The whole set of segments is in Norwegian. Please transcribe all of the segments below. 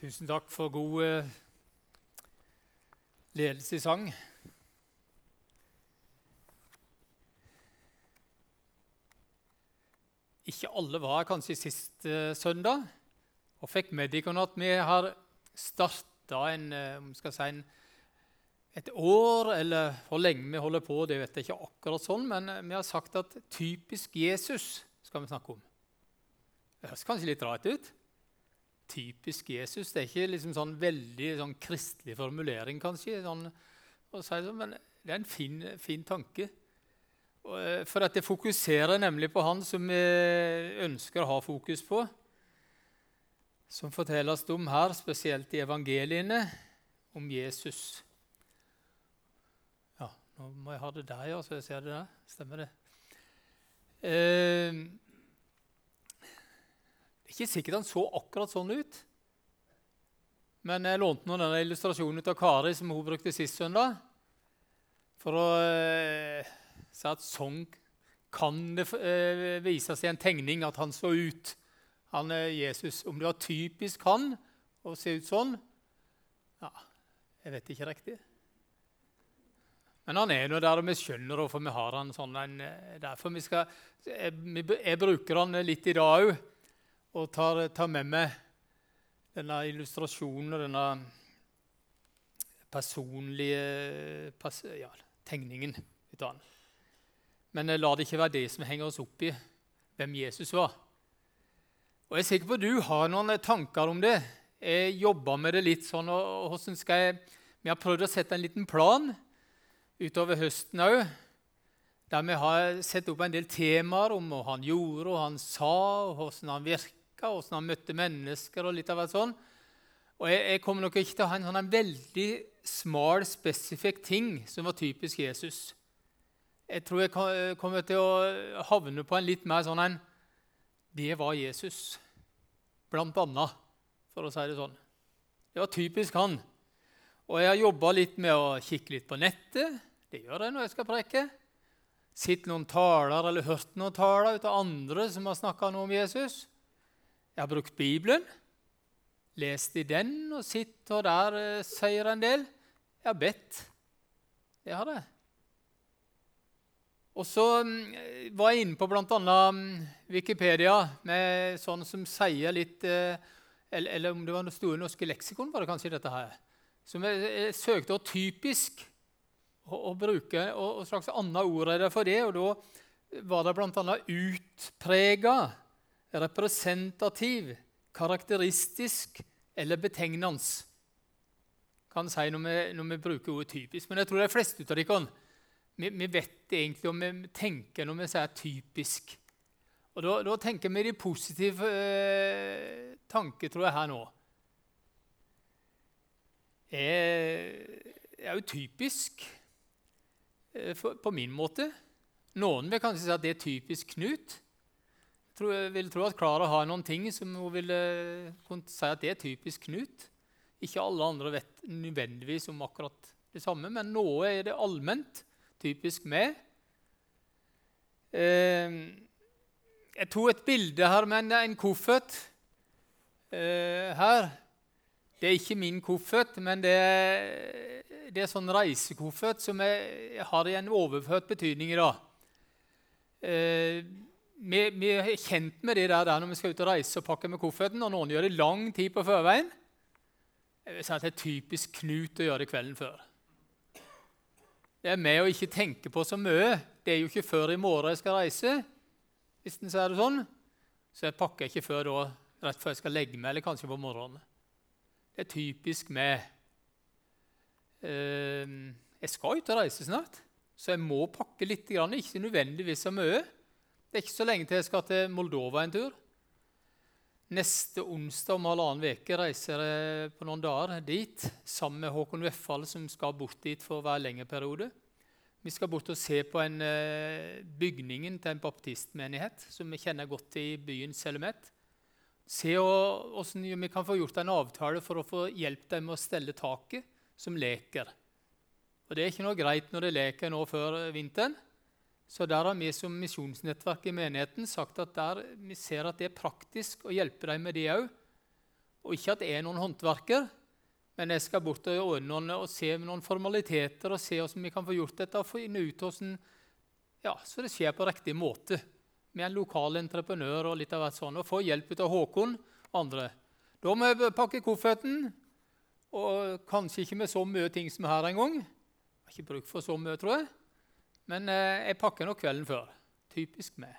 Tusen takk for god eh, ledelse i sang. Ikke alle var kanskje sist eh, søndag og fikk med dere at vi har starta eh, si et år, eller hvor lenge vi holder på, det vet jeg ikke akkurat sånn, men eh, vi har sagt at typisk Jesus skal vi snakke om. Det høres kanskje litt rart ut. Typisk Jesus. Det er ikke liksom sånn veldig sånn kristelig formulering, kanskje, sånn, si det, men det er en fin, fin tanke. Eh, for at det fokuserer nemlig på han som vi ønsker å ha fokus på. Som fortelles om her, spesielt i evangeliene, om Jesus. Ja, nå må jeg ha det der, ja, så jeg ser det der. Stemmer det? Eh, ikke sikkert han så akkurat sånn ut. Men jeg lånte nå denne illustrasjonen av Kari som hun brukte sist søndag. For å eh, si at sånn kan det eh, vise seg en tegning at han så ut. Han er Jesus. Om det var typisk han å se ut sånn Ja, jeg vet ikke riktig. Men han er nå der, og vi skjønner hvorfor vi har han sånn. Eh, derfor vi skal, jeg, jeg, bruker han litt i dag òg, og tar, tar, med meg denne illustrasjonen og denne personlige pers ja, tegningen. Men la det ikke være det som henger oss opp i hvem Jesus var. Og Jeg er sikker på at du har noen tanker om det. Jeg jobber med det litt sånn. og, og skal jeg, Vi har prøvd å sette en liten plan utover høsten òg, der vi har sett opp en del temaer om hva han gjorde, og han sa, og hvordan han virka, hvordan han møtte mennesker. og litt av hvert sånn. Og jeg, jeg, kommer nok ikke til å ha en, sånn, en veldig smal, spesifikk ting som var typisk Jesus. Jeg tror jeg kommer til å havne på en litt mer sånn en Det var Jesus, blant annet, for å si det sånn. Det var typisk han. Og jeg har jobba litt med å kikke litt på nettet. Det gjør jeg når jeg skal preke. Sett noen taler eller hørt noen taler ut av andre som har snakka noe om Jesus. Jeg har brukt Bibelen, lest i den og sitt og der eh, sier en del. Jeg har bedt. Det har jeg. Og så mm, var jeg inne på bl.a. Mm, Wikipedia med sånn som sier litt eh, eller, eller, om det var store norske leksikon, var det kanskje dette her. Som jeg, jeg søkte og typisk å, bruke, og, og slags annet ord er det for det. Og da var det bl.a. utprega, representativ, karakteristisk eller betegnende. Kan si når vi, når vi bruker ordet typisk. Men jeg tror de fleste av dere vi, vi vet egentlig, og vi tenker når vi sier 'typisk'. Og Da, da tenker vi de positive eh, tanker, tror jeg, her nå. Det er jo typisk eh, for, på min måte. Noen vil kanskje si at det er typisk Knut. Jeg vil tro at Klara har noen ting som hun vil kunne si at det er typisk Knut. Ikke alle andre vet nødvendigvis om akkurat det samme, men noe er det allment typisk med. Eh, jeg tok et bilde her med en koffert. Eh, her. Det er ikke min koffert, men det er, det er sånn reisekoffert som jeg har i en overført betydning i dag. Eh, vi, er kjent med det der, der, når vi skal ut og reise og pakke med kofferten, og noen gjør det lang tid på førveien. Jeg vil si at Det er typisk Knut å gjøre det kvelden før. Det er med å ikke tenke på så mye. Det er jo ikke før i morgen jeg skal reise. hvis den sier det sånn. Så jeg pakker ikke før da, rett før jeg skal legge meg, eller kanskje på morgenen. Det er typisk meg. Ehm, jeg skal ut og reise snart, så jeg må pakke litt. Ikke nødvendigvis så mye. Det er ikke så lenge til jeg skal til Moldova en tur. Neste onsdag om halvannen uke reiser jeg på noen dager dit sammen med Håkon Weffald, som skal bort dit for hver lengre periode. Vi skal bort og se på en, uh, bygningen til en baptistmenighet som vi kjenner godt i byen Selumet. Se hvordan vi kan få gjort en avtale for å få hjelp dem med å stelle taket som leker. Og Det er ikke noe greit når det leker nå før vinteren. Så der har vi som misjonsnettverk i menigheten sagt at der vi ser at det er praktisk å hjelpe dem med det òg. Og ikke at jeg er noen håndverker, men jeg skal bort og ordne noen, og se noen formaliteter og se hvordan vi kan få gjort dette. og finne ut hvordan, ja, Så det skjer på riktig måte med en lokal entreprenør og litt av hvert sånn, og få hjelp av Håkon og andre. Da må jeg pakke kofferten, og kanskje ikke med så mye ting som her engang. Har ikke bruk for så mye, tror jeg. Men eh, jeg pakker nok kvelden før. Typisk meg.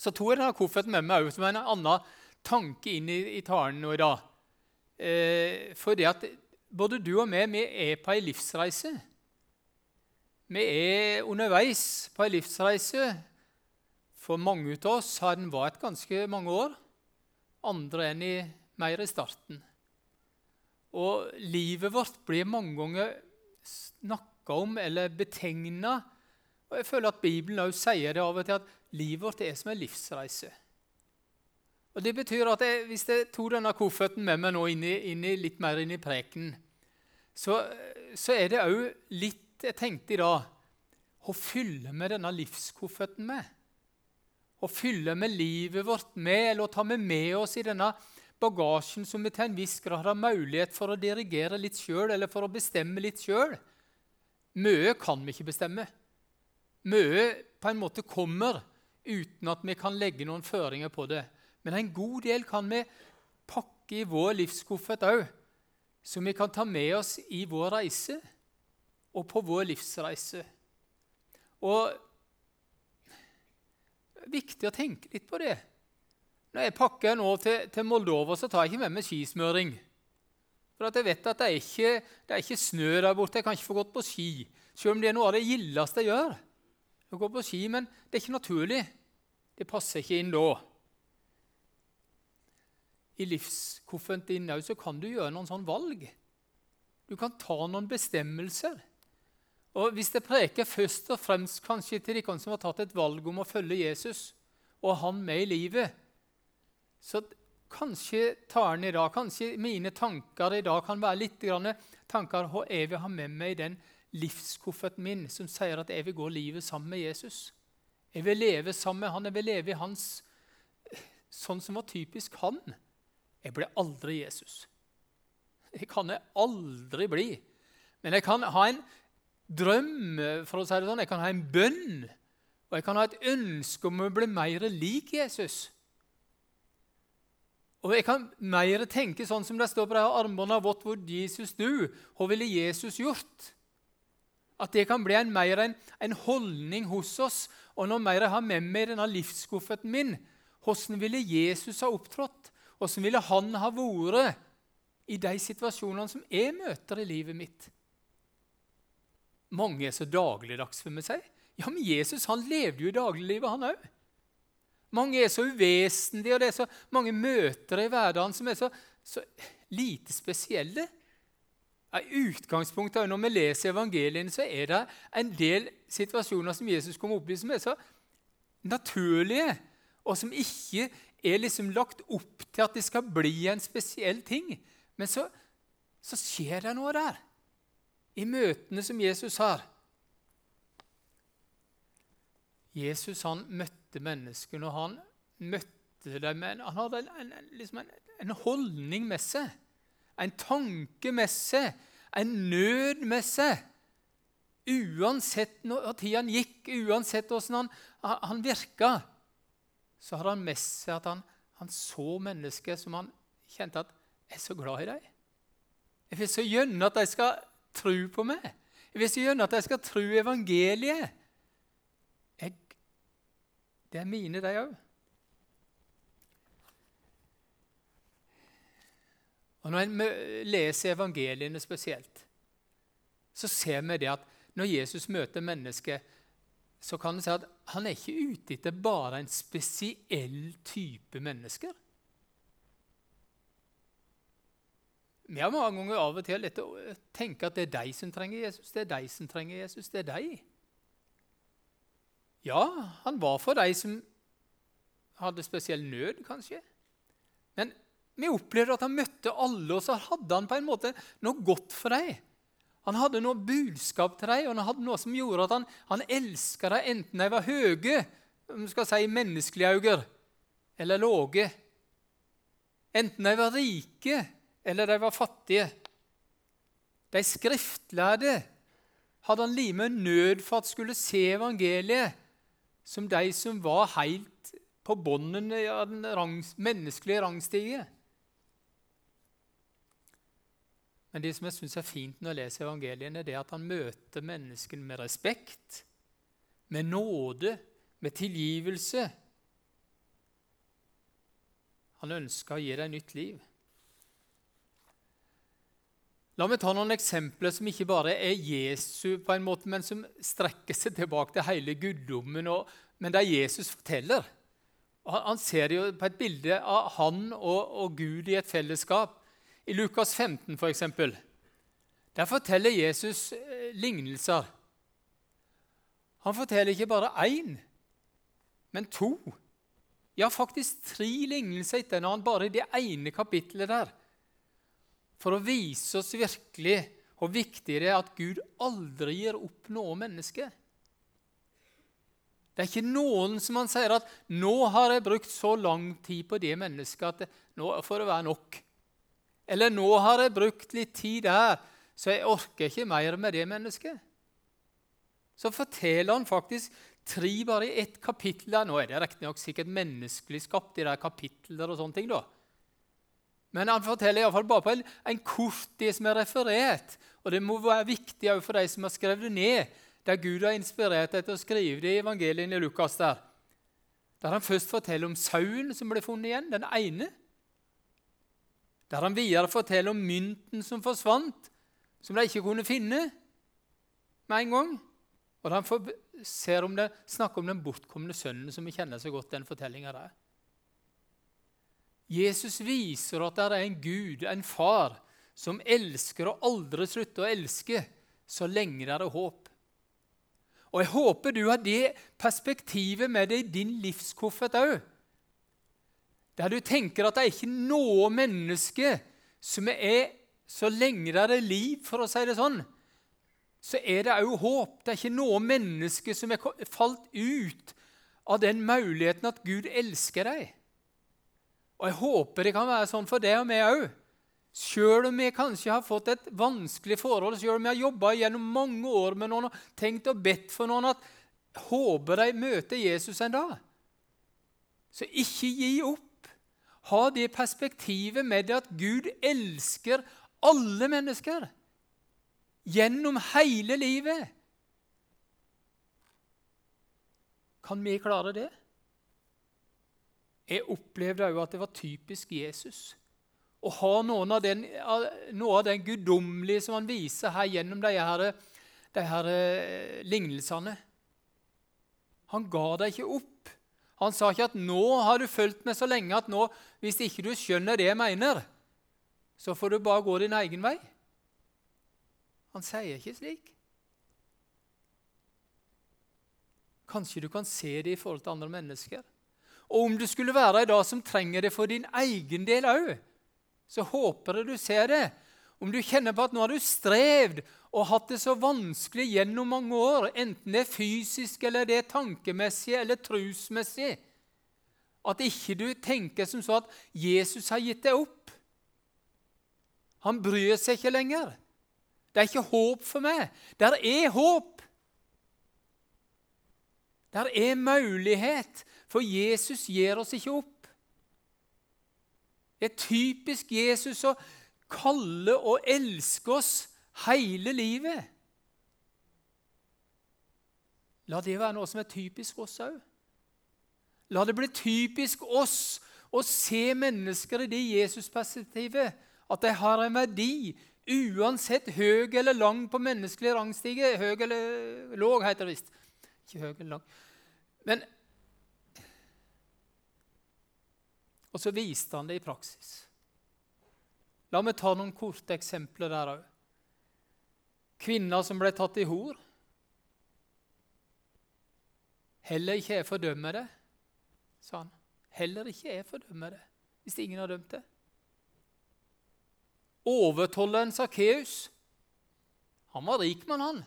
Så tok jeg denne kofferten med meg som en annen tanke inn i, i talen nå i dag. Eh, fordi at både du og meg vi er på ei livsreise. Vi er underveis på ei livsreise. For mange av oss har den vært ganske mange år. Andre enn i mer i starten. Og livet vårt blir mange ganger snakka om eller betegna. Og jeg føler at Bibelen også sier det av og til at livet vårt er som en livsreise. Og Det betyr at jeg, hvis jeg tok denne kofferten med meg nå inn i, inn i, litt mer inn i preken, så, så er det òg litt jeg tenkte i dag Å fylle med denne livskofferten med. Å fylle med livet vårt med, eller å ta med med oss i denne bagasjen som vi til en viss grad har mulighet for å dirigere litt sjøl, eller for å bestemme litt sjøl. Mye kan vi ikke bestemme. Mye på en måte kommer uten at vi kan legge noen føringer på det. Men en god del kan vi pakke i vår livskoffert òg, som vi kan ta med oss i vår reise og på vår livsreise. Og det er viktig å tenke litt på det. Når jeg pakker nå til, til Moldova, så tar jeg ikke med meg skismøring. For jeg vet at det er, ikke, det er ikke snø der borte. Jeg kan ikke få gått på ski. Selv om det er noe av det gildeste jeg gjør. å gå på ski, Men det er ikke naturlig. Det passer ikke inn da. I livskofferten din så kan du gjøre noen sånn valg. Du kan ta noen bestemmelser. Og Hvis det preker først og fremst kanskje til de som har tatt et valg om å følge Jesus og han med i livet, så Kanskje talen i dag, kanskje mine tanker i dag kan være litt tanker hva jeg vil ha med meg i den livskofferten min som sier at jeg vil gå livet sammen med Jesus. Jeg vil leve sammen med han, jeg vil leve i hans sånn som var typisk han. Jeg ble aldri Jesus. Det kan jeg aldri bli. Men jeg kan ha en drøm, for å si det sånn. Jeg kan ha en bønn, og jeg kan ha et ønske om å bli mer lik Jesus. Og Jeg kan mer tenke sånn som det står på de armbåndene vårt hvor Jesus du, Hva ville Jesus gjort? At det kan bli en, mer en, en holdning hos oss. Og når mer jeg har med meg denne livskofferten min, hvordan ville Jesus ha opptrådt? Hvordan ville han ha vært i de situasjonene som jeg møter i livet mitt? Mange er så dagligdags, for meg. Ja, men Jesus han levde jo i dagliglivet, han òg. Mange er så uvesentlige, og det er så mange møter i hverdagen som er så, så lite spesielle. I utgangspunktet, Når vi leser evangeliene, så er det en del situasjoner som Jesus kommer opp i, som er så naturlige, og som ikke er liksom lagt opp til at det skal bli en spesiell ting. Men så, så skjer det noe der, i møtene som Jesus har. Jesus han møtte møtte menneskene, og han møtte dem Han hadde en, en, liksom en, en holdning med seg, en tanke med seg, en nød med seg. Uansett når tida gikk, uansett hvordan han, han virka, så hadde han med seg at han, han så mennesker som han kjente at 'Jeg er så glad i deg. Jeg vil så gjerne at de skal tro på meg. Jeg vil så gjerne at de skal tro evangeliet. Det er mine, de òg. Og Når en leser evangeliene spesielt, så ser vi det at når Jesus møter mennesket, så kan en si at han er ikke ute etter bare en spesiell type mennesker. Vi har mange ganger av og til tenkt at det er de som trenger Jesus. Det er de som trenger Jesus. Det er de. Ja, han var for de som hadde spesiell nød, kanskje. Men vi opplevde at han møtte alle, og så hadde han på en måte noe godt for dem. Han hadde noe budskap til dem, og han hadde noe som gjorde at han, han elska dem, enten de var høye, om skal si menneskelige øyne, eller lave. enten de var rike eller de var fattige. De skriftlærde hadde han lime nød for at skulle se evangeliet som de som var helt på bunnen av den rangs, menneskelige rangstige. Men det som jeg syns er fint når jeg leser evangeliene, det er at han møter menneskene med respekt, med nåde, med tilgivelse. Han ønsker å gi deg nytt liv. La meg ta noen eksempler som ikke bare er Jesu, på en måte, men som strekker seg tilbake til hele guddommen, og, men der Jesus forteller. Han ser jo på et bilde av han og, og Gud i et fellesskap. I Lukas 15, for eksempel, der forteller Jesus eh, lignelser. Han forteller ikke bare én, men to. Ja, faktisk tre lignelser etter hverandre bare i det ene kapittelet der for å vise oss virkelig hvor viktig det er at Gud aldri gir opp noe menneske. Det er ikke noen som han sier at 'nå har jeg brukt så lang tid på det mennesket at det, nå får det være nok'. Eller 'nå har jeg brukt litt tid der, så jeg orker ikke mer med det mennesket'. Så forteller han faktisk tre bare i ett kapittel. Nå er det riktignok sikkert menneskelig skapt, de der og sånne ting. da. Men han forteller iallfall bare på en, en som er referert. Og det må være viktig òg for de som har skrevet det ned, der Gud har inspirert deg til å skrive det i evangelien i Lukas. Der Der han først forteller om sauen som ble funnet igjen, den ene. Der han videre forteller om mynten som forsvant, som de ikke kunne finne med en gang. Og der han om det, snakker om den bortkomne sønnen, som vi kjenner så godt den fortellinga der. Jesus viser at det er en Gud, en far, som elsker og aldri slutter å elske så lenge det er håp. Og Jeg håper du har det perspektivet med deg i din livskoffert òg. Der du tenker at det er ikke noe menneske som er så lenge det er liv, for å si det sånn, så er det òg håp. Det er ikke noe menneske som er falt ut av den muligheten at Gud elsker deg. Og Jeg håper det kan være sånn for deg og meg òg. Sjøl om vi kanskje har fått et vanskelig forhold, sjøl om vi har jobba gjennom mange år med noen og tenkt og bedt for noen at håper de møter Jesus en dag. Så ikke gi opp. Ha det perspektivet med det at Gud elsker alle mennesker gjennom hele livet. Kan vi klare det? Jeg opplevde òg at det var typisk Jesus å ha noen av den, noe den guddommelige som han viser her gjennom de her, de her eh, lignelsene. Han ga deg ikke opp. Han sa ikke at 'nå har du fulgt meg så lenge at nå, hvis ikke du skjønner det jeg mener, så får du bare gå din egen vei'. Han sier ikke slik. Kanskje du kan se det i forhold til andre mennesker. Og om du skulle være i dag som trenger det for din egen del òg, så håper jeg du ser det. Om du kjenner på at nå har du strevd og hatt det så vanskelig gjennom mange år, enten det er fysisk eller det er tankemessig eller trusmessig, at ikke du tenker som så at Jesus har gitt deg opp. Han bryr seg ikke lenger. Det er ikke håp for meg. Der er håp. Der er mulighet for Jesus gir oss ikke opp. Det er typisk Jesus å kalle og elske oss hele livet. La det være noe som er typisk oss òg. La det bli typisk oss å se mennesker i det Jesusperspektivet, at de har en verdi uansett høy eller lang på menneskelig rangstige. Høy eller låg, heter det visst. Ikke høy eller lang. Men Og så viste han det i praksis. La meg ta noen korte eksempler der òg. Kvinner som ble tatt i hor. Heller ikke jeg fordømmer det, sa han. Heller ikke jeg fordømmer det, hvis ingen har dømt det. Overtolleren Sakkeus, han var rik mann, han.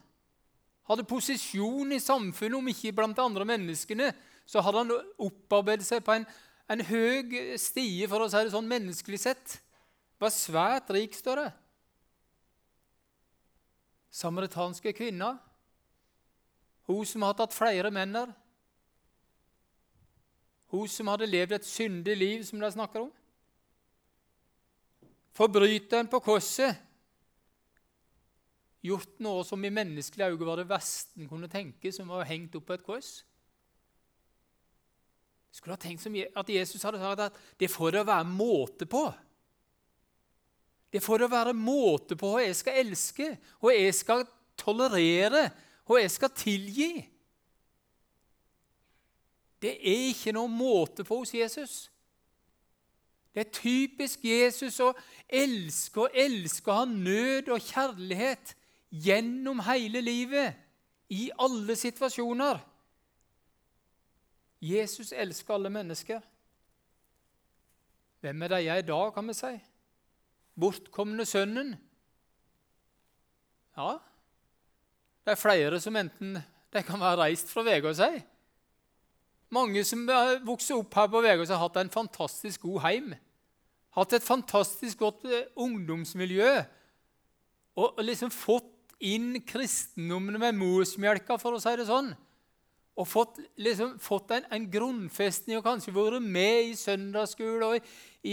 Hadde posisjon i samfunnet, om ikke blant de andre menneskene. Så hadde han opparbeidet seg på en en høy stie, for å si det sånn menneskelig sett. Var svært rik, står det. Samaritanske kvinner. Hun som har tatt flere menner. Hun som hadde levd et syndig liv, som de snakker om. Forbryteren på korset. Gjort noe som i menneskelige øyne var det verste en kunne tenke, som var hengt opp på et kors. Skulle ha tenkt at Jesus hadde sagt at det får det være måte på. Det får det være måte på hva jeg skal elske, hva jeg skal tolerere, hva jeg skal tilgi. Det er ikke noe måte på hos Jesus. Det er typisk Jesus å elske og elske og ha nød og kjærlighet gjennom hele livet, i alle situasjoner. Jesus elsker alle mennesker. Hvem er de jeg i dag, kan vi si? Bortkomne sønnen? Ja, det er flere som enten de kan være reist fra Vegård seg. Mange som har vokst opp her på Vegård, har hatt en fantastisk god heim. Hatt et fantastisk godt eh, ungdomsmiljø. Og liksom fått inn kristendommen med morsmelka, for å si det sånn. Og fått, liksom, fått en, en, grunnfestning og kanskje vært med i søndagsskole og i,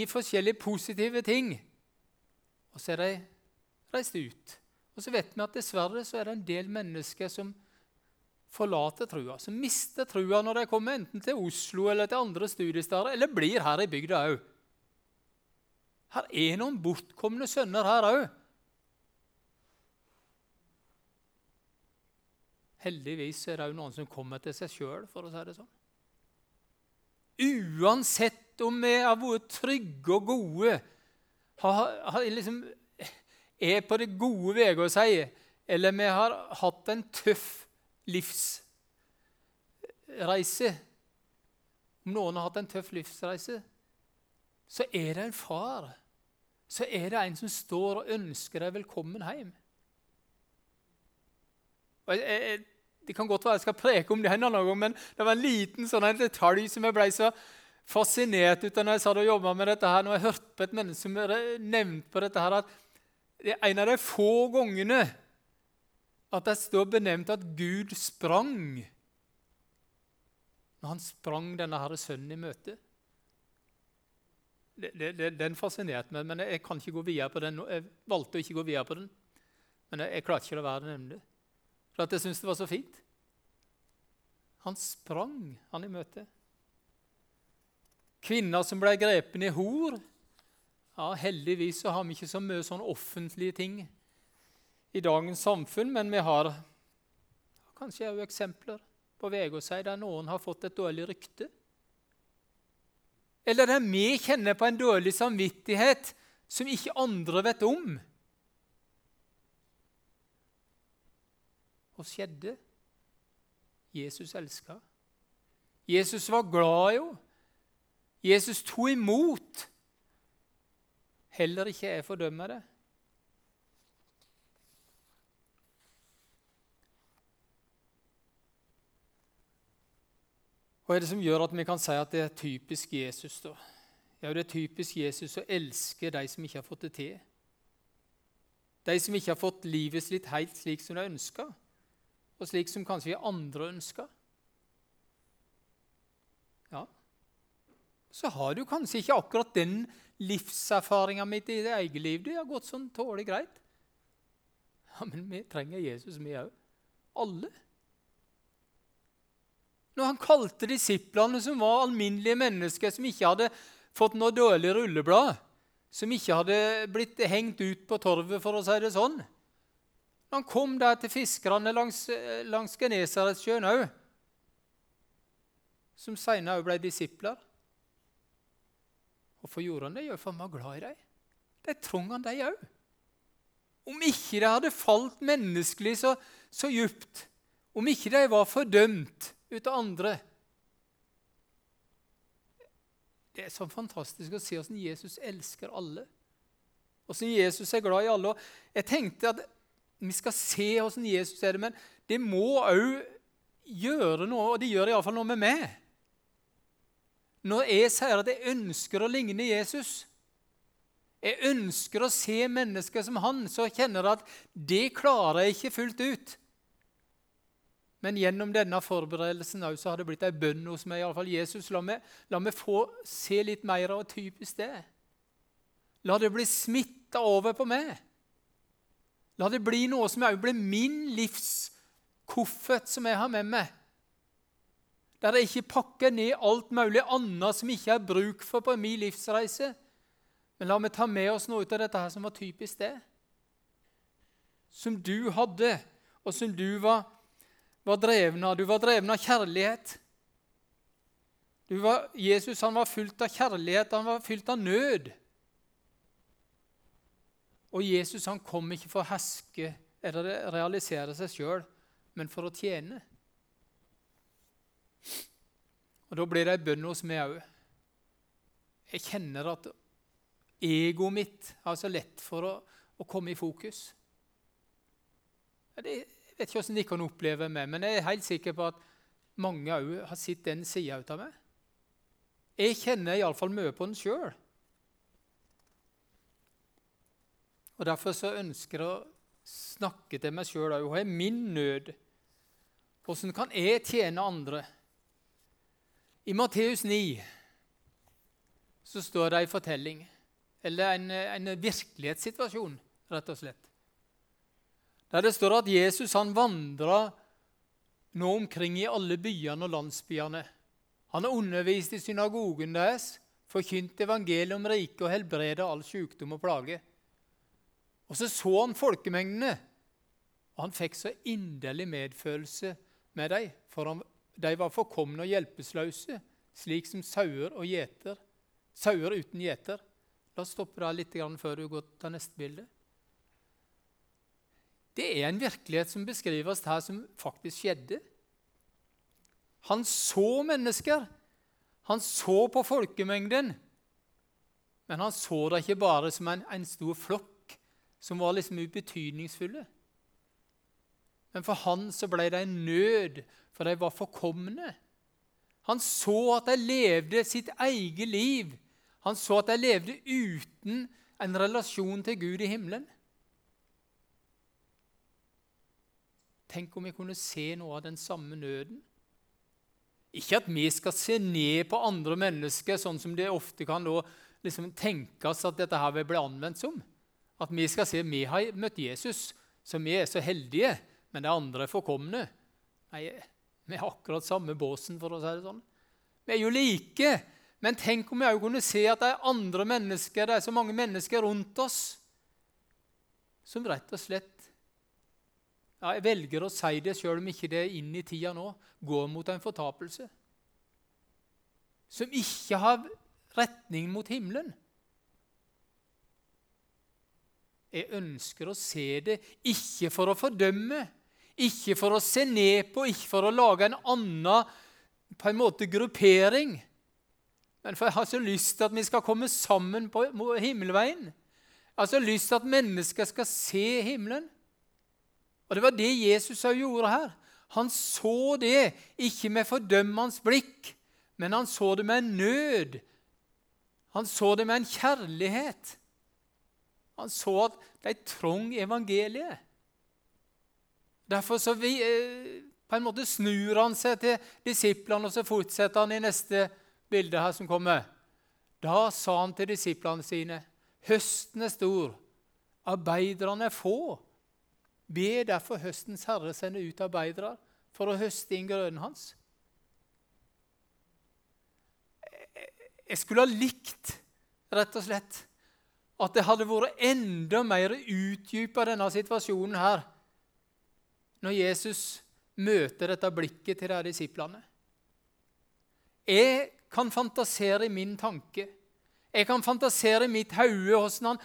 i, forskjellige positive ting. Og så er de reist ut. Og så vet vi at dessverre så er det en del mennesker som forlater trua, som mister trua når de kommer enten til Oslo eller til andre studiesteder, eller blir her i bygda òg. Her er noen bortkomne sønner her òg. Heldigvis er det jo noen som kommer til seg sjøl, for å si det sånn. Uansett om vi har vært trygge og gode, har, har liksom, er på det gode veier å si, eller vi har hatt en tøff livsreise Om noen har hatt en tøff livsreise, så er det en far. Så er det en som står og ønsker deg velkommen hjem. Og jeg, jeg, det kan godt være jeg skal preke om det en annen gang, men det var en liten sånn en detalj som jeg ble så fascinert ut av når jeg satt og jobba med dette. her, Når jeg hørte på et menneske som nevnte på dette her, at det er en av de få gangene at det står benevnt at Gud sprang når han sprang denne herre sønnen i møte. Det, det, den fascinerte meg, men jeg kan ikke gå videre på den. Jeg valgte å ikke gå videre på den, men jeg, jeg klarte ikke å la være å nevne det. For at jeg syntes det var så fint. Han sprang han i møte. Kvinner som ble grepen i hor. Ja, Heldigvis så har vi ikke så mye sånn offentlige ting i dagens samfunn, men vi har kanskje også eksempler på VG der noen har fått et dårlig rykte. Eller der vi kjenner på en dårlig samvittighet som ikke andre vet om. Hva skjedde? Jesus elska. Jesus var glad i henne. Jesus tok imot. Heller ikke jeg fordømmer det. Hva er det som gjør at vi kan si at det er typisk Jesus? da? Ja, Det er typisk Jesus å elske de som ikke har fått det til. De som ikke har fått livet sitt helt slik som de ønsker og slik som kanskje andre ønsker. Ja, så har du kanskje ikke akkurat den livserfaringa mitt i det eget liv. Det har gått sånn tålelig greit. Ja, Men vi trenger Jesus, vi òg. Alle. Når han kalte disiplene, som var alminnelige mennesker, som ikke hadde fått noe dårlig rulleblad, som ikke hadde blitt hengt ut på torvet, for å si det sånn han kom der til fiskerne langs, langs Genesaretsjøen òg, som senere òg ble disipler. Hvorfor gjorde han det? Jo, for han var glad i dem. Det trong han, de òg. Om ikke de hadde falt menneskelig så, så djupt, om ikke de var fordømt ut av andre Det er så fantastisk å se hvordan Jesus elsker alle. Hvordan Jesus er glad i alle. Jeg tenkte at vi skal se hvordan Jesus er det, men det må òg gjøre noe, og det gjør iallfall noe med meg. når jeg sier at jeg ønsker å ligne Jesus Jeg ønsker å se mennesker som han, så kjenner jeg at det klarer jeg ikke fullt ut. Men gjennom denne forberedelsen så har det blitt ei bønn hos meg. I alle fall, Jesus, la meg, la meg få se litt mer av typisk det. La det bli smitta over på meg. La det bli noe som òg blir min livskoffert som jeg har med meg. Der jeg ikke pakker ned alt mulig annet som ikke er bruk for på min livsreise. Men la meg ta med oss noe av dette her som var typisk det. Som du hadde, og som du var, var dreven av. Du var dreven av kjærlighet. Var, Jesus han var fylt av kjærlighet, han var fylt av nød. Og Jesus han kom ikke for å herske eller realisere seg sjøl, men for å tjene. Og Da blir det ei bønn hos meg òg. Jeg kjenner at egoet mitt har så lett for å, å komme i fokus. Det, jeg vet ikke hvordan de kan oppleve meg, men jeg er helt sikker på at mange òg har sett den sida av meg. Jeg kjenner iallfall mye på den sjøl. Og Derfor så ønsker jeg å snakke til meg sjøl òg. Hva er min nød? Hvordan kan jeg tjene andre? I Matteus 9 så står det en fortelling, eller en, en virkelighetssituasjon, rett og slett. Der det står at Jesus han vandra nå omkring i alle byene og landsbyene. Han har undervist i synagogen deres, forkynt evangeliet om riket og helbreda all sykdom og plage. Og så så han folkemengdene, og han fikk så inderlig medfølelse med dem, for de var forkomne og hjelpeløse, slik som sauer og gjeter. Sauer uten gjeter. La oss stoppe der litt før du går til neste bilde. Det er en virkelighet som beskrives her, som faktisk skjedde. Han så mennesker. Han så på folkemengden. Men han så det ikke bare som en, en stor flokk som var liksom ubetydningsfulle. Men for han så ble det en nød, for de var forkomne. Han så at de levde sitt eget liv. Han så at de levde uten en relasjon til Gud i himmelen. Tenk om vi kunne se noe av den samme nøden. Ikke at vi skal se ned på andre mennesker, sånn som det ofte kan liksom tenkes at dette her vil bli anvendt som. At vi skal si vi har møtt Jesus, så vi er så heldige, men det andre er forkomne. Nei, vi har akkurat samme båsen, for å si det sånn. Vi er jo like. Men tenk om vi òg kunne se at det er andre mennesker, det er så mange mennesker rundt oss som rett og slett ja, Jeg velger å si det sjøl om ikke det er inn i tida nå går mot en fortapelse. Som ikke har retning mot himmelen. Jeg ønsker å se det, ikke for å fordømme, ikke for å se ned på, ikke for å lage en annen på en måte gruppering, men for jeg har så lyst til at vi skal komme sammen på himmelveien. Jeg har så lyst til at mennesker skal se himmelen. Og Det var det Jesus gjorde her. Han så det ikke med fordømmende blikk, men han så det med en nød. Han så det med en kjærlighet. Han så at de trong evangeliet. Derfor så vi, eh, på en måte snur han seg til disiplene, og så fortsetter han i neste bilde her som kommer. Da sa han til disiplene sine.: Høsten er stor, arbeiderne er få. Be derfor høstens herre sende ut arbeidere for å høste inn grønnen hans. Jeg skulle ha likt, rett og slett, at det hadde vært enda mer utdypa denne situasjonen her når Jesus møter dette blikket til de disiplene. Jeg kan fantasere i min tanke. Jeg kan fantasere i mitt hode hvordan han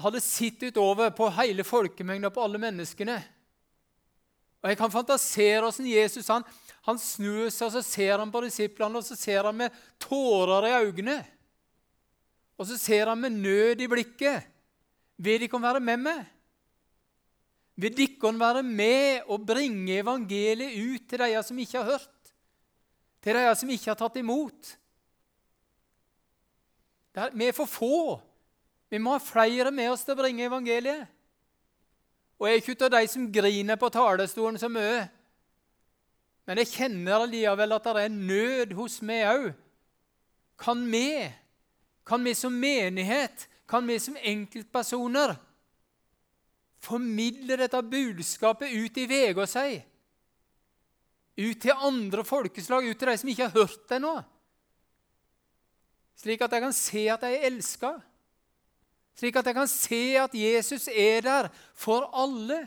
hadde sett utover på hele folkemengden på alle menneskene. Og Jeg kan fantasere hvordan Jesus han, han snur seg og så ser han på disiplene og så ser han med tårer i øynene. Og så ser han med nød i blikket. Vil dere være med meg? Vil dere være med og bringe evangeliet ut til de som ikke har hørt? Til de som ikke har tatt imot? Er, vi er for få. Vi må ha flere med oss til å bringe evangeliet. Og jeg er ikke av de som griner på talerstolen så mye. Men jeg kjenner allikevel at det er nød hos meg òg. Kan vi, kan vi som menighet, kan vi som enkeltpersoner formidle dette budskapet ut i Vegårshei? Ut til andre folkeslag, ut til de som ikke har hørt det ennå? Slik at de kan se at de er elska? Slik at jeg kan se at Jesus er der for alle.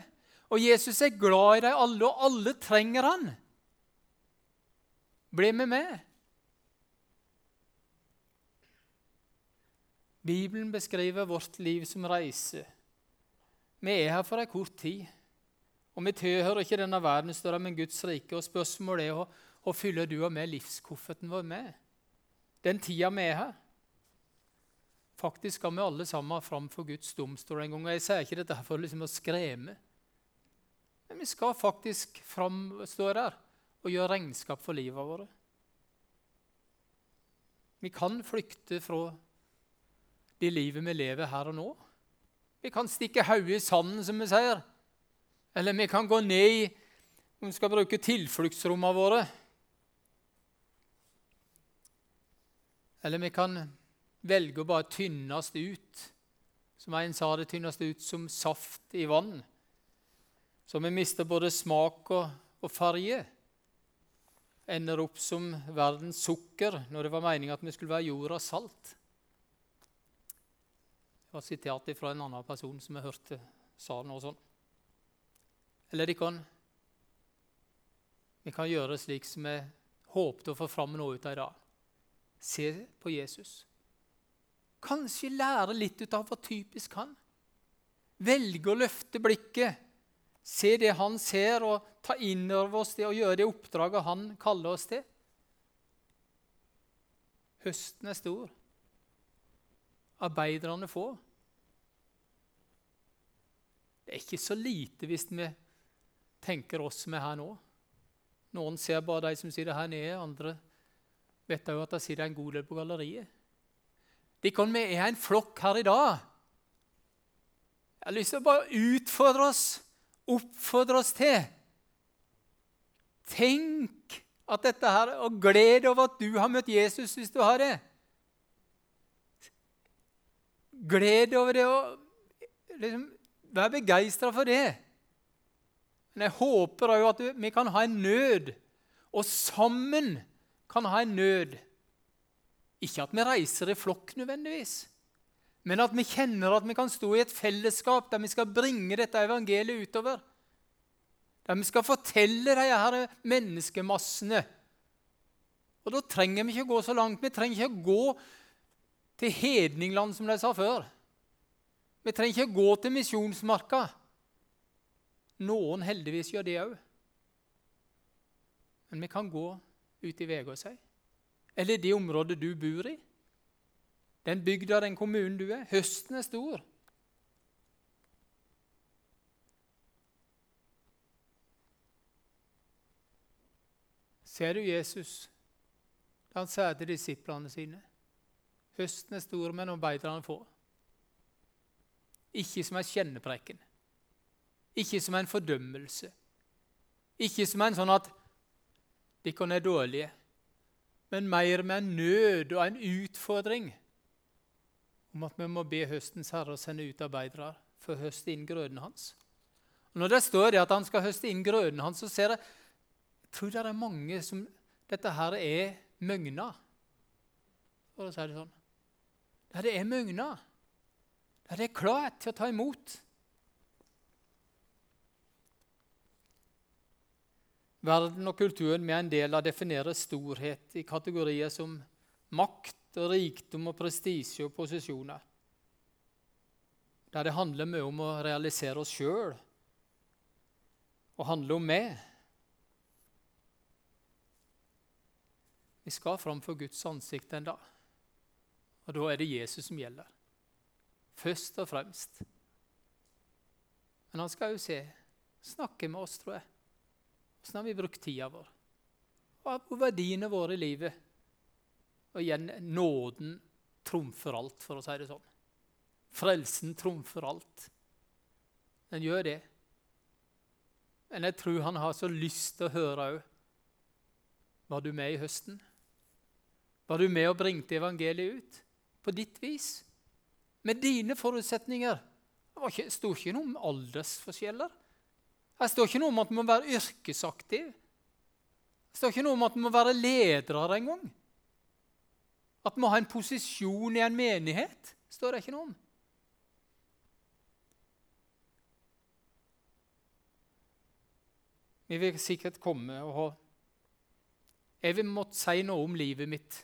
Og Jesus er glad i dem alle, og alle trenger han. Bli med meg. Bibelen beskriver vårt liv som reise. Vi er her for en kort tid. Og vi tilhører ikke denne verden, større, men Guds rike. Og spørsmålet er hva fyller du og meg livskofferten vår med? Den tida vi er her. Faktisk skal vi alle sammen fram for Guds domstol en gang. og Jeg sier ikke dette for liksom å skremme. Men vi skal faktisk framstå der og gjøre regnskap for livet vårt. Vi kan flykte fra det livet vi lever her og nå. Vi kan stikke hodet i sanden, som vi sier. Eller vi kan gå ned i om vi skal bruke tilfluktsrommene våre. Eller vi kan velge å bare tynnes ut. Som en sa det, tynnes ut som saft i vann. Så vi mister både smak og, og farge. Ender opp som verdens sukker når det var meninga at vi skulle være jordas salt. Det var sitert fra en annen person som jeg hørte sa noe sånn. Eller de kan Vi kan gjøre slik som vi håpte å få fram noe ut av i dag. Se på Jesus. Kanskje lære litt ut av hva typisk han. Velge å løfte blikket, se det han ser, og ta inn over oss det og gjøre det oppdraget han kaller oss til. Høsten er stor. Arbeiderne få. Er ikke så lite hvis vi tenker oss som er her nå. Noen ser bare de som sitter her nede, andre vet òg at det sitter en god del på galleriet. Kan vi er en flokk her i dag. Jeg har lyst til å bare utfordre oss, oppfordre oss til. Tenk at dette her, og gled over at du har møtt Jesus hvis du har det. Gled over det og liksom, vær begeistra for det. Men jeg håper òg at vi kan ha en nød, og sammen kan ha en nød ikke at vi reiser i flokk nødvendigvis, men at vi kjenner at vi kan stå i et fellesskap der vi skal bringe dette evangeliet utover. Der vi skal fortelle de her menneskemassene. Og Da trenger vi ikke gå så langt. Vi trenger ikke gå til hedningland, som de sa før. Vi trenger ikke gå til misjonsmarka. Noen heldigvis gjør det òg. Men vi kan gå ut i Vegårshei. Eller det området du bor i. Den bygda, den kommunen du er. Høsten er stor. Ser du Jesus da han sier til disiplene sine Høsten er stor, men arbeiderne få. Ikke som en kjennepreken. Ikke som en fordømmelse. Ikke som en sånn at dere er dårlige men mer med en nød og en utfordring om at vi må be høstens herre å sende ut arbeidere for å høste inn grøden hans. Og når det står det at han skal høste inn grøden hans, så ser jeg jeg tror det er mange som dette her er møgna. For å si det sånn. Ja, det er møgna. Der er klart til å ta imot. Verden og kulturen vi er en del av, definerer storhet i kategorier som makt og rikdom og prestisje og posisjoner. Der det handler mye om å realisere oss sjøl og handle om meg. Vi skal framfor Guds ansikt en dag, og da er det Jesus som gjelder. Først og fremst. Men han skal jo se, snakke med oss, tror jeg. Åssen har vi brukt tida vår? Er verdiene våre i livet? Og igjen nåden trumfer alt, for å si det sånn. Frelsen trumfer alt. Den gjør det. Men jeg tror han har så lyst til å høre òg. Var du med i høsten? Var du med og bringte evangeliet ut? På ditt vis? Med dine forutsetninger? Det sto ikke noe om aldersforskjeller. Det står ikke noe om at man må være yrkesaktiv. Det står ikke noe om at man må være ledere engang. At man må ha en posisjon i en menighet, står det ikke noe om. Vi vil sikkert komme og ha Jeg vil måtte si noe om livet mitt.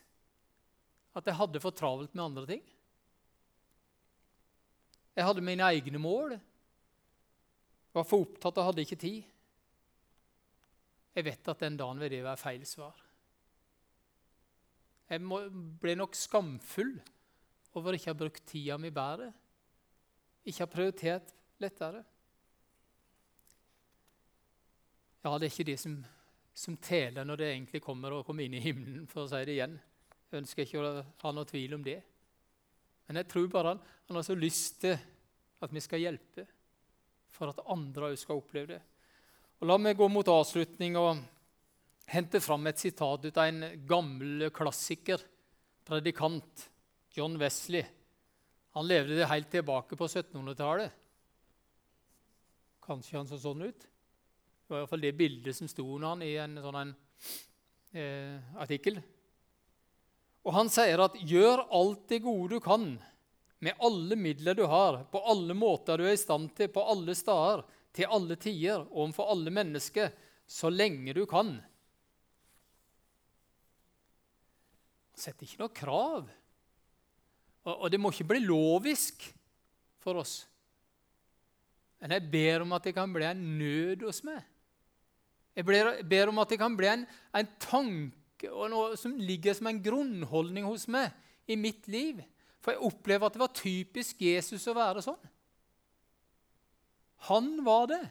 At jeg hadde for travelt med andre ting. Jeg hadde mine egne mål. Var for opptatt og hadde ikke tid. Jeg vet at den dagen vil det være feil svar. Jeg ble nok skamfull over ikke å ha brukt tida mi bedre. Ikke ha prioritert lettere. Ja, det er ikke det som, som teler når det egentlig kommer å komme inn i himmelen, for å si det igjen. Jeg ønsker ikke å ha noe tvil om det. Men jeg tror bare han, han har så lyst til at vi skal hjelpe, for at andre òg skal oppleve det. Og La meg gå mot avslutning og hente fram et sitat ut av en gammel klassiker, predikant, John Wesley. Han levde det helt tilbake på 1700-tallet. Kanskje han så sånn ut? Det var i hvert fall det bildet som sto under han i en sånn en, eh, artikkel. Og han sier at 'gjør alt det gode du kan' med alle midler du har, på alle måter du er i stand til, på alle steder, til alle tider, overfor alle mennesker, så lenge du kan. Sett ikke noe krav. Og, og det må ikke bli lovisk for oss. Men jeg ber om at det kan bli en nød hos meg. Jeg ber om at det kan bli en, en tanke og noe som ligger som en grunnholdning hos meg i mitt liv. For jeg opplever at det var typisk Jesus å være sånn. Han var det.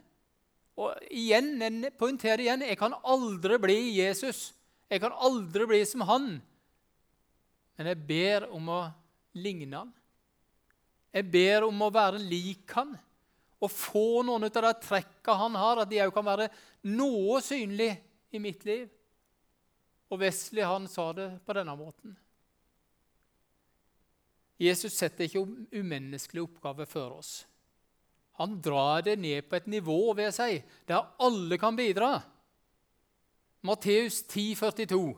Og igjen, jeg poengterer igjen jeg kan aldri bli Jesus. Jeg kan aldri bli som han. Men jeg ber om å ligne han. Jeg ber om å være lik han og få noen av de trekkene han har, at de òg kan være noe synlig i mitt liv. Og Wesley han sa det på denne måten. Jesus setter ikke umenneskelige oppgaver for oss. Han drar det ned på et nivå ved seg, der alle kan bidra. Matteus 10, 42.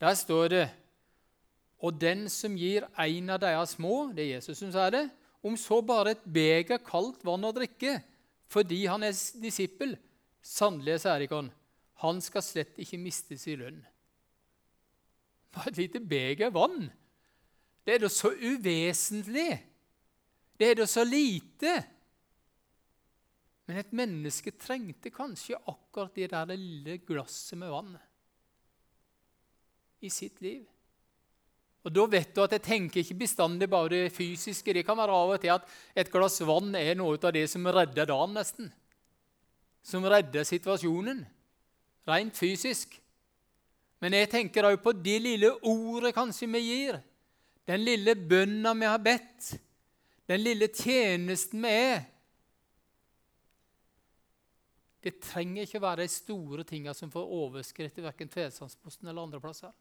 Der står det Og den som gir en av deres små, det er Jesus som sier det, om så bare et beger kaldt vann å drikke, fordi han er disippel. Sannelig, sier ikke han, han skal slett ikke miste sin lønn. Bare et lite beger vann. Det er da så uvesentlig. Det er da så lite. Men et menneske trengte kanskje akkurat det der lille glasset med vann i sitt liv. Og Da vet du at jeg tenker ikke bestandig bare det fysiske. Det kan være av og til at et glass vann er noe av det som redder dagen, nesten. Som redder situasjonen, rent fysisk. Men jeg tenker òg på det lille ordet kanskje vi gir. Den lille bønna vi har bedt. Den lille tjenesten vi er. Det trenger ikke være de store tingene som får overskritt i verken Tvedesandsposten eller andre plasser.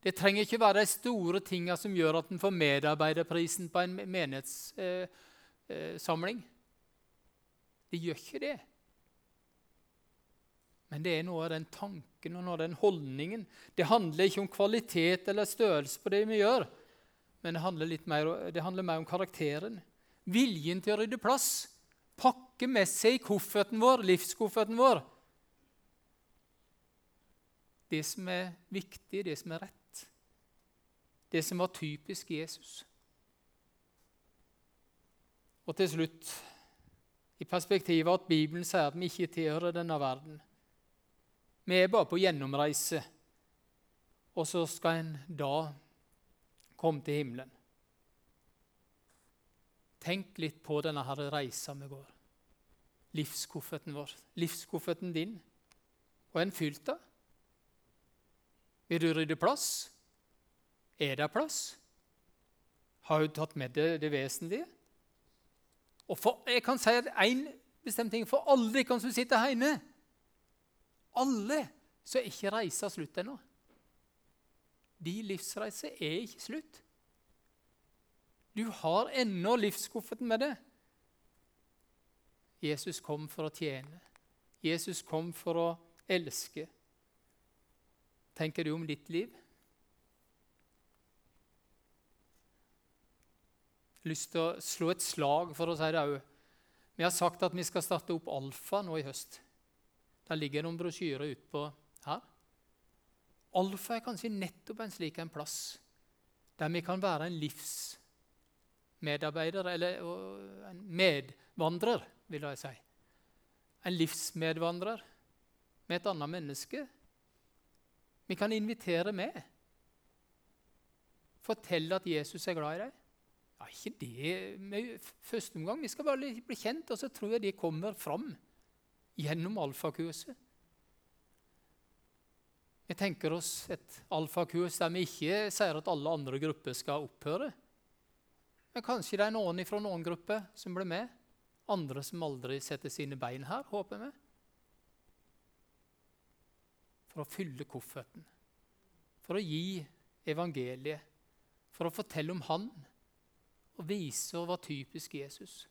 Det trenger ikke være de store tinga som gjør at en får medarbeiderprisen på en menighetssamling. Eh, eh, det gjør ikke det. Men det er noe av den tanken og noe av den holdningen. Det handler ikke om kvalitet eller størrelse på det vi gjør, men det handler, mer, det handler mer om karakteren. Viljen til å rydde plass. Pakke med seg kofferten vår, livskofferten vår. Det som er viktig, det som er rett det som var typisk Jesus. Og til slutt, i perspektivet at Bibelen sier at vi ikke tilhører denne verden. Vi er bare på gjennomreise, og så skal en da komme til himmelen. Tenk litt på denne her reisa vi går. Livskofferten vår, livskofferten din. Og den fylt av? Vil du rydde plass? Er det plass? Har du tatt med det, det vesentlige? Og for, jeg kan si en bestemt ting for alle dere som sitter hjemme. Alle så er ikke reisa slutt ennå. De livsreise er ikke slutt. Du har ennå livskofferten med det. Jesus kom for å tjene. Jesus kom for å elske. Tenker du om ditt liv? Lyst til å slå et slag for å si det òg. Vi har sagt at vi skal starte opp Alfa nå i høst. Der ligger noen brosjyrer utpå her. Alfa er kanskje nettopp en slik en plass der vi kan være en livsmedarbeider, eller en medvandrer, vil jeg si. En livsmedvandrer med et annet menneske. Vi kan invitere med. Fortelle at Jesus er glad i deg. Ja, ikke det med første omgang. Vi skal bare bli kjent, og så tror jeg de kommer fram gjennom alfakurset. Vi tenker oss et alfakurs der vi ikke sier at alle andre grupper skal opphøre. Men kanskje det er noen fra noen grupper som blir med. Andre som aldri setter sine bein her, håper vi. For å fylle kofferten. For å gi evangeliet. For å fortelle om Han og vise hva typisk Jesus.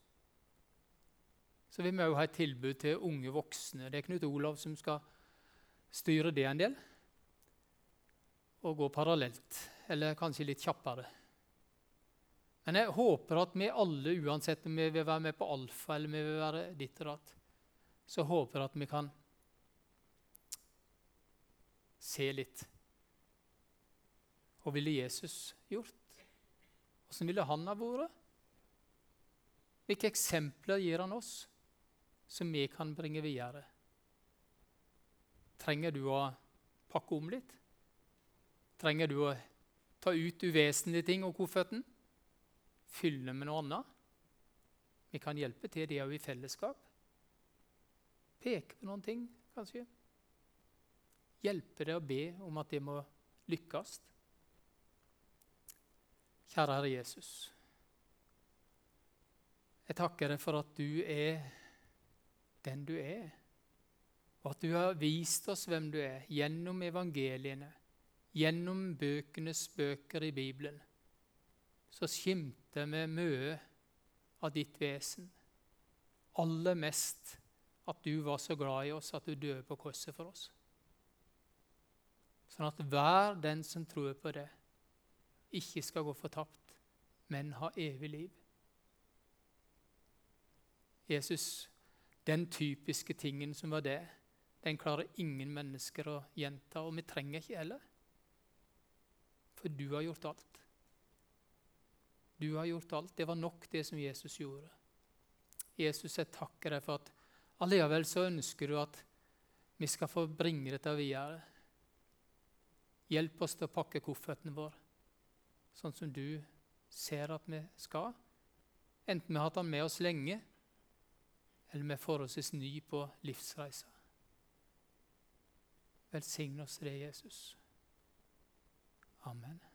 Så vil vi òg ha et tilbud til unge voksne. Det er Knut Olav som skal styre det en del. Og gå parallelt, eller kanskje litt kjappere. Men jeg håper at vi alle, uansett om vi vil være med på alfa eller vi vil være ditt og datt, så håper jeg at vi kan se litt. Hva ville Jesus gjort? Hvordan ville han ha vært? Hvilke eksempler gir han oss som vi kan bringe videre? Trenger du å pakke om litt? Trenger du å ta ut uvesentlige ting av kofferten? Fylle med noe annet? Vi kan hjelpe til det òg i fellesskap. Peke på noen ting, kanskje. Hjelpe deg å be om at det må lykkes. Kjære Herre Jesus. Jeg takker deg for at du er den du er, og at du har vist oss hvem du er, gjennom evangeliene, gjennom bøkenes bøker i Bibelen. Så skimter vi mye av ditt vesen. Aller mest at du var så glad i oss at du døde på korset for oss. Sånn at hver den som tror på det, ikke skal gå fortapt, men ha evig liv. Jesus, den typiske tingen som var det, den klarer ingen mennesker å gjenta, og vi trenger ikke heller. For du har gjort alt. Du har gjort alt. Det var nok, det som Jesus gjorde. Jesus, jeg takker deg for at allikevel så ønsker du at vi skal få bringe dette videre. Hjelp oss til å pakke kofferten vår sånn som du ser at vi skal. Enten vi har hatt han med oss lenge, eller vi er forholdsvis ny på livsreisa. Velsign oss det, Jesus. Amen.